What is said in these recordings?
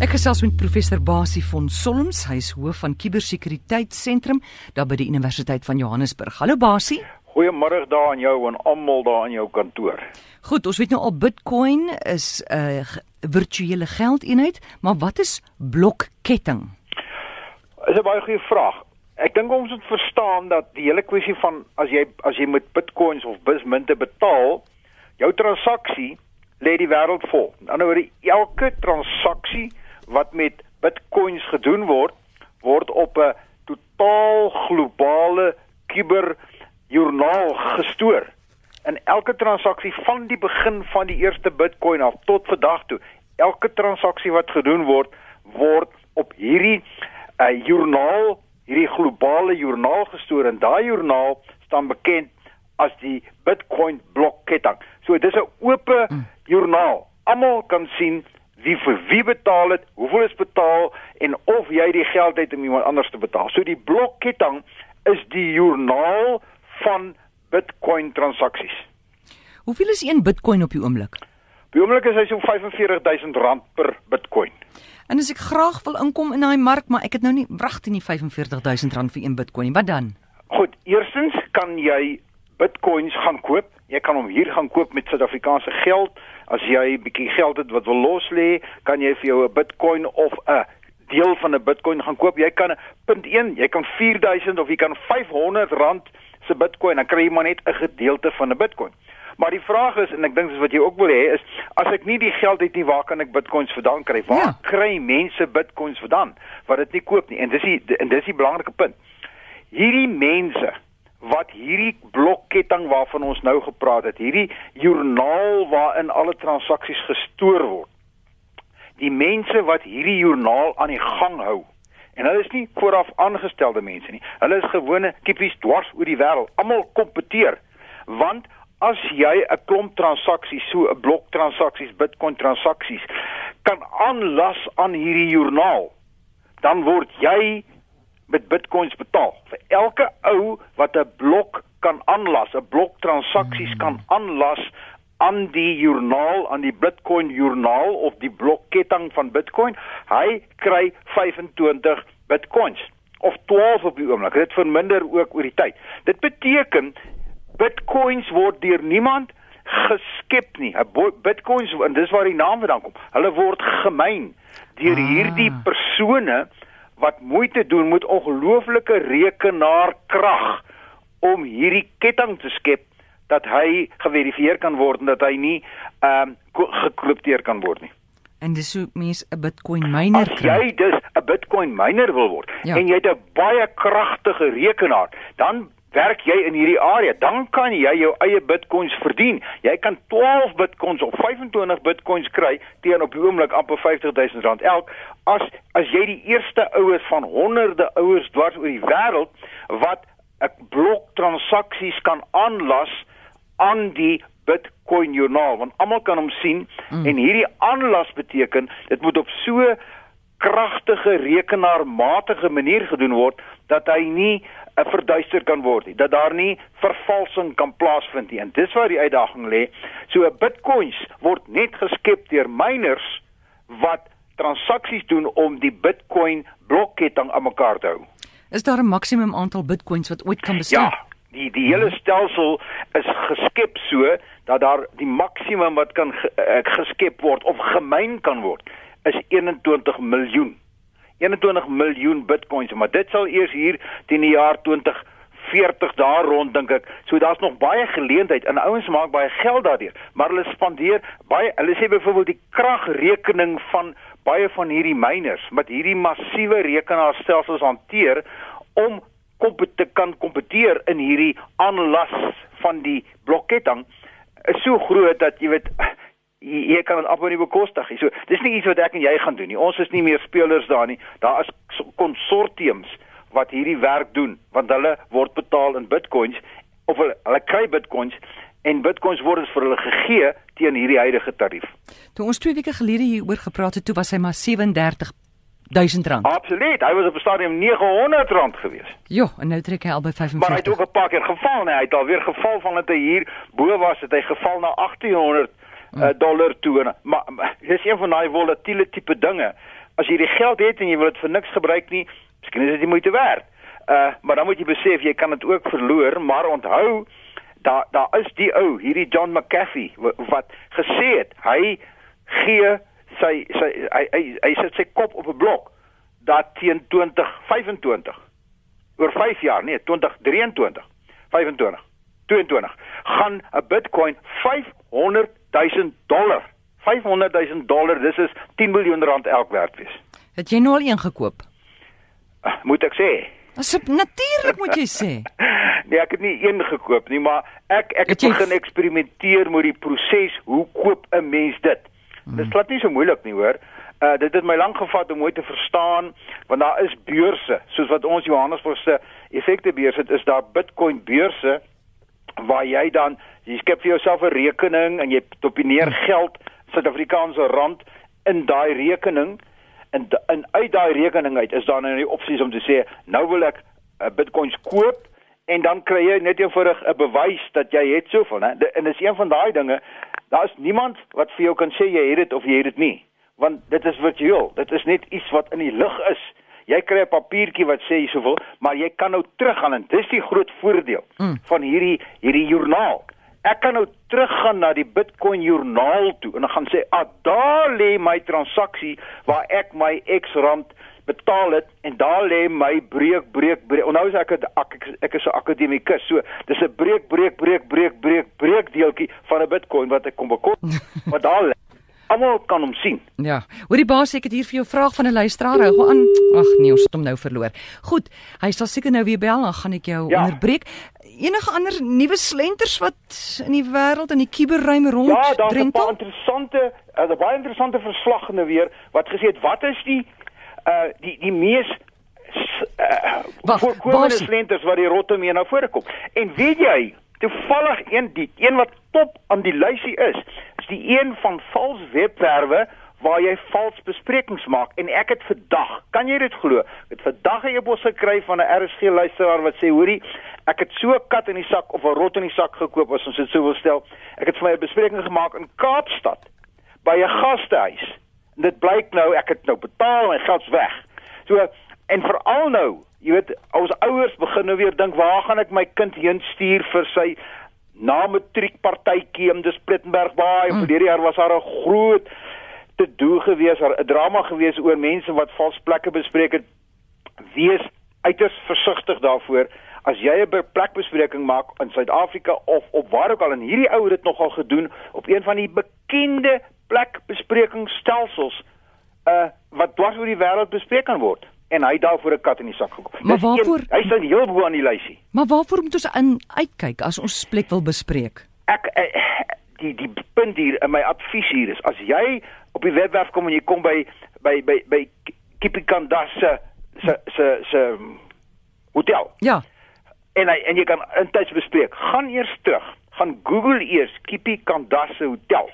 Ek gesels met professor Basie von Solms, hy is hoof van Kubersekuriteit daar by die Universiteit van Johannesburg. Hallo Basie. Goeiemôre daar aan jou en almal daar in jou kantoor. Goed, ons weet nou al Bitcoin is 'n uh, virtuele geldeenheid, maar wat is blokketting? Dis 'n baie goeie vraag. Ek dink ons moet verstaan dat die hele kwessie van as jy as jy met Bitcoins of Bismunte betaal, jou transaksie lê die wêreld vol. Aan die ander wyse elke transaksie wat met Bitcoins gedoen word, word op 'n totaal globale kuber joernaal gestoor. En elke transaksie van die begin van die eerste Bitcoin af tot vandag toe, elke transaksie wat gedoen word, word op hierdie uh, joernaal, hierdie globale joernaal gestoor en daai joernaal staan bekend as die Bitcoin blokketting. So dis 'n oop hmm. joernaal. Almal kan sien wie vir wie betaal het, hoeveel is betaal en of jy die geld het om iemand anders te betaal. So die blokketting is die joernaal van Bitcoin transaksies. Hoeveel is 1 Bitcoin op die oomblik? Op die oomblik is hy so 45000 rand per Bitcoin. En as ek graag wil inkom in daai mark, maar ek het nou nie wragtig nie 45000 rand vir 1 Bitcoin nie. Wat dan? Goed, eerstens kan jy Bitcoins gaan koop. Jy kan hom hier gaan koop met Suid-Afrikaanse geld. As jy 'n bietjie geld het wat wil los lê, kan jy vir jou 'n Bitcoin of 'n deel van 'n Bitcoin gaan koop. Jy kan punt 1, jy kan 4000 of jy kan 500 rand se Bitcoin, dan kry jy maar net 'n gedeelte van 'n Bitcoin. Maar die vraag is en ek dink dis wat jy ook wil hê is as ek nie die geld het nie, waar kan ek Bitcoins vandaan kry? Waar ja. kry mense Bitcoins vandaan wat dit nie koop nie? En dis die en dis die belangrike punt. Hierdie mense wat hierdie blokketting waarvan ons nou gepraat het, hierdie joernaal waarin alle transaksies gestoor word. Die mense wat hierdie joernaal aan die gang hou, En hulle is nie vooraf aangestelde mense nie. Hulle is gewone kippies dwars oor die wêreld. Almal kompeteer. Want as jy 'n klomp transaksies, so 'n blok transaksies, Bitcoin transaksies kan aanlas aan hierdie joernaal, dan word jy met Bitcoins betaal. Vir elke ou wat 'n blok kan aanlas, 'n blok transaksies kan aanlas aan die joernaal aan die Bitcoin joernaal of die blokketting van Bitcoin, hy kry 25 Bitcoins of 12 op die oomblik. Dit verminder ook oor die tyd. Dit beteken Bitcoins word deur niemand geskep nie. Bitcoins en dis waar die naam vandaan kom. Hulle word gemyn deur ah. hierdie persone wat moeite doen met ongelooflike rekenaarkrag om hierdie ketting te skep dat hy geverifieer kan word en dat hy nie ehm um, gekripteer kan word nie. En dis hoe mense 'n Bitcoin miner kry. As jy dus 'n Bitcoin miner wil word ja. en jy het 'n baie kragtige rekenaar, dan werk jy in hierdie area, dan kan jy jou eie Bitcoins verdien. Jy kan 12 Bitcoins of 25 Bitcoins kry teen op die oomblik amper 50000 rand elk. As as jy die eerste ouers van honderde ouers dwars oor die wêreld wat 'n blok transaksies kan aanlas aan die Bitcoin joernaal want almal kan hom sien mm. en hierdie aanlas beteken dit moet op so kragtige rekenaarmatige manier gedoen word dat hy nie verduister kan word nie dat daar nie vervalsing kan plaasvind nie. En dis waar die uitdaging lê. So bitcoins word net geskep deur miners wat transaksies doen om die bitcoin blokketting aan mekaar te hou. Is daar 'n maksimum aantal bitcoins wat ooit kan bestaan? Ja die die hele stelsel is geskep so dat daar die maksimum wat kan uh, geskep word of gemyn kan word is 21 miljoen 21 miljoen bitcoins maar dit sal eers hier teen die jaar 20 40 daar rond dink ek. So daar's nog baie geleentheid en ouens maak baie geld daardeur, maar hulle spandeer baie hulle sê byvoorbeeld die kragrekening van baie van hierdie miners met hierdie massiewe rekenaarstelsels hanteer om kompete kan kompeteer in hierdie aanlas van die blokketting is so groot dat jy weet jy, jy kan dit amper nie bekostig nie. So dis nie iets wat ek en jy gaan doen nie. Ons is nie meer spelers daar nie. Daar is konsortiums wat hierdie werk doen want hulle word betaal in Bitcoins of hulle, hulle kry Bitcoins en Bitcoins word vir hulle gegee teen hierdie huidige tarief. Toe ons 2 weke gelede hieroor gepraat het, toe was hy maar 37 1000 rand. Absoluut. Hy was op 'n stadium 900 rand gewees. Ja, en nou trek hy al by 55. Maar hy het ook 'n paar keer geval, nee, hy het alweer geval van dat hy hier bo was, het hy geval na 1800 uh, dollar toe. Maar, maar dis een van daai volatiele tipe dinge. As jy die geld het en jy wil dit vir niks gebruik nie, miskien is dit nie moeite werd. Uh maar dan moet jy besef jy kan dit ook verloor, maar onthou daar daar is die ou, hierdie John McAfee wat gesê het hy gee sy sy hy hy, hy sit sy kop op 'n blok dat teen 2025 oor 5 jaar, nee, 2023, 25, 22 gaan 'n Bitcoin 500 000 dollar 500 000 dollar, dis is 10 miljoen rand elk werd wees. Het jy nou al een gekoop? Uh, moet ek sê? Asop natuurlik moet jy sê. nee, ek het nie een gekoop nie, maar ek ek het, het begin eksperimenteer met die proses. Hoe koop 'n mens dit? Hmm. Dit glad nie so moeilik nie, hoor. Uh dit het my lank gevat om mooi te verstaan want daar is beurse soos wat ons Johannesburg se effekte beurs het is daar Bitcoin beurse waar jy dan jy skep vir jouself 'n rekening en jy hmm. geld Suid-Afrikaanse rand in daai rekening. En in uit daai rekening uit is daar nou die opsies om te sê nou wil ek uh, bitcoins koop en dan kry jy net eenvoudig 'n bewys dat jy het soveel hè. En dis een van daai dinge daar is niemand wat vir jou kan sê jy het dit of jy het dit nie. Want dit is virtueel dit is net iets wat in die lug is jy kry 'n papiertjie wat sê soveel maar jy kan nou teruggaan en dis die groot voordeel mm. van hierdie hierdie joernaal Ek kan nou teruggaan na die Bitcoin joernaal toe en ek gaan sê, "Ah, daar lê my transaksie waar ek my X rand betaal het en daar lê my breek breek breek." Onthou as ek ek, ek is 'n akademikus, so dis 'n breek breek breek breek breek breek deeltjie van 'n Bitcoin wat ek kom bekom. Maar daar lê almal kan hom sien. Ja. Hoorie baas, ek het hier vir jou vraag van 'n luisteraar. Hou aan. Ag nee, ons het hom nou verloor. Goed, hy sal seker nou weer bel, dan gaan ek jou ja. onderbreek. Enige ander nuwe slenters wat in die wêreld in die kuberruim rond drent? Ja, daar's 'n paar interessante, uh, baie interessante verslag nou weer wat gesê het wat is die uh die die mees uh, voorkomende slenters wat die rotte mee na vore kom. En weet jy, toevallig een die een wat top aan die lysie is, is die een van vals webwerwe waar jy vals besprekings maak en ek het vandag, kan jy dit glo? Ek het vandag 'n e-pos gekry van 'n RSG luisteraar wat sê, "Hoorie, ek het so 'n kat in die sak of 'n rot in die sak gekoop as ons dit sou wil stel. Ek het vir my 'n bespreking gemaak in Kaapstad by 'n gastehuis. En dit blyk nou ek het nou betaal en my geld's weg. So en veral nou, jy weet, ons ouers begin nou weer dink, waar gaan ek my kind heen stuur vir sy na matriekpartytjie in Sprittenberg Baai? Mm. Verlede jaar was daar 'n groot te doen gewees, 'n drama gewees oor mense wat vals plekke bespreek het. Wees uiters versigtig daarvoor as jy 'n plekbespreking maak in Suid-Afrika of op waar ook al en hierdie ouer het nogal gedoen op een van die bekende plekbesprekingsstelsels uh wat dwars oor die wêreld bespreek kan word en hy daarvoor 'n kat in die sak gekom. Maar waarvoor hy staan heel bo aan die lysie. Maar waarvoor moet ons in uitkyk as ons plek wil bespreek? Ek uh, die die punt hier in my advies hier is as jy op die webwerf kom en jy kom by by by by Kipikandas se se se se hotel. Ja en hy, en jy kan intyds bespreek. Gaan eers terug. Gaan Google eers Kipi Kandase Hotel.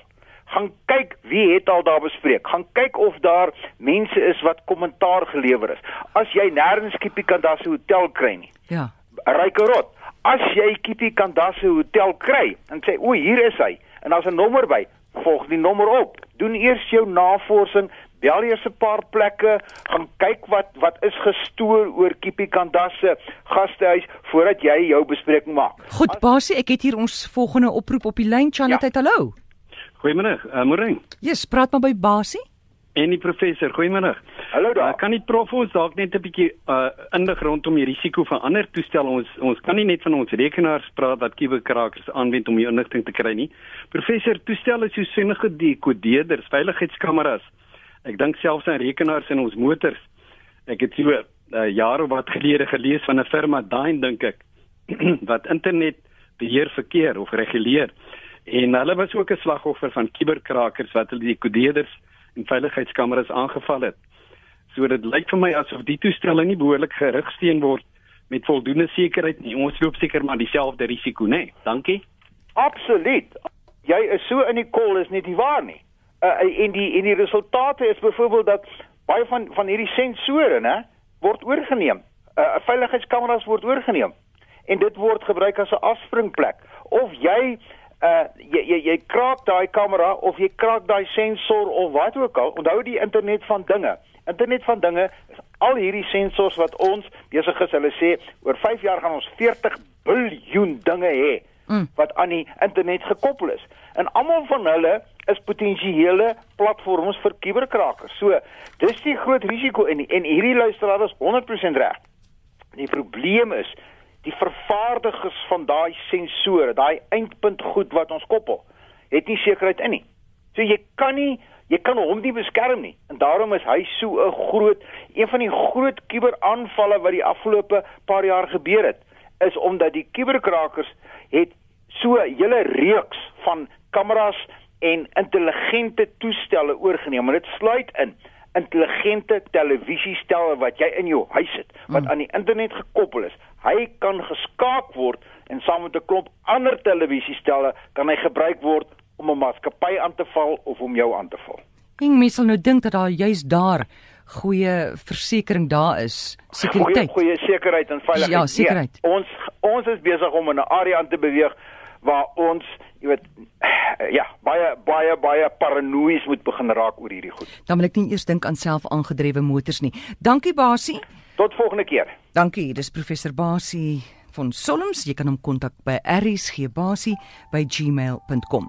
Gaan kyk wie het al daar bespreek. Gaan kyk of daar mense is wat kommentaar gelewer is. As jy nêrens Kipi Kandase Hotel kry nie. Ja. Ryke rot. As jy Kipi Kandase Hotel kry en sê o, hier is hy en daar's 'n nommer by, volg die nommer op. Doen eers jou navorsing, bel eers 'n paar plekke, gaan kyk wat wat is gestoor oor Kipikandasse gastehuis voordat jy jou bespreking maak. Goed, Basie, ek het hier ons volgende oproep op die lyn, Chanat, ja. hallo. Goeiemôre, uh, môre. Ja, yes, praat maar by Basie. En die professor, goeiemôre. Hallo daar. Uh, kan die prof ons dalk net 'n bietjie uh indig rondom die risiko van ander toestelle? Ons ons kan nie net van ons rekenaars praat wat kuberkrakers aanwend om die inligting te kry nie. Professor, toestelle soos sinnige dekodeerders, veiligheidskameras, Ek dink selfs aan rekenaars in ons motors. Ek het so uh, jare wat gelede gelees van 'n firma Dyn dink ek wat internet beheer verkeer of reguleer. En hulle was ook 'n slagoffer van kuberkrakers wat hulle die kodeerders en veiligheidskameras aangeval het. So dit lyk vir my asof die toestelle nie behoorlik gerigsteen word met voldoende sekerheid nie. Ons loop seker maar dieselfde risiko, né? Nee. Dankie. Absoluut. Jy is so in die kol is nie die waar nie uh, en die en die resultate is byvoorbeeld dat baie van van hierdie sensore nê word oorgeneem. 'n uh, Veiligheidskameras word oorgeneem en dit word gebruik as 'n afspringplek of jy uh jy jy, jy kraak daai kamera of jy kraak daai sensor of wat ook al. Onthou die internet van dinge. Internet van dinge is al hierdie sensors wat ons besig is. Hulle sê oor 5 jaar gaan ons 40 biljoen dinge hê mm. wat aan die internet gekoppel is. En almal van hulle is potensiële platforms vir kuberkrakers. So, dis die groot risiko en en hierdie luisteraar is 100% reg. Die probleem is die vervaardigers van daai sensore, daai eindpunt goed wat ons koppel, het nie sekerheid in nie. So jy kan nie jy kan hom nie beskerm nie. En daarom is hy so 'n groot een van die groot kuberaanvalle wat die afgelope paar jaar gebeur het, is omdat die kuberkrakers het so 'n hele reeks van kameras en intelligente toestelle oorgeneem. Maar dit sluit in intelligente televisiestelle wat jy in jou huis het wat mm. aan die internet gekoppel is. Hy kan geskaak word en saam met 'n klomp ander televisiestelle kan hy gebruik word om 'n maatskappy aan te val of om jou aan te val. Ek mens sal nou dink dat daar juis daar goeie versekerings daar is, sekuriteit. Goeie, goeie sekerheid en veiligheid. Ja, sekerheid. Ja, ons ons is besig om in 'n area aan te beweeg waar ons, jy weet, ja, baie baie baie paranoïes moet begin raak oor hierdie goed. Dan wil ek nie eers dink aan selfaangedrewe motors nie. Dankie Basie. Tot volgende keer. Dankie, dis professor Basie van Solms. Jy kan hom kontak by rsgbasie@gmail.com.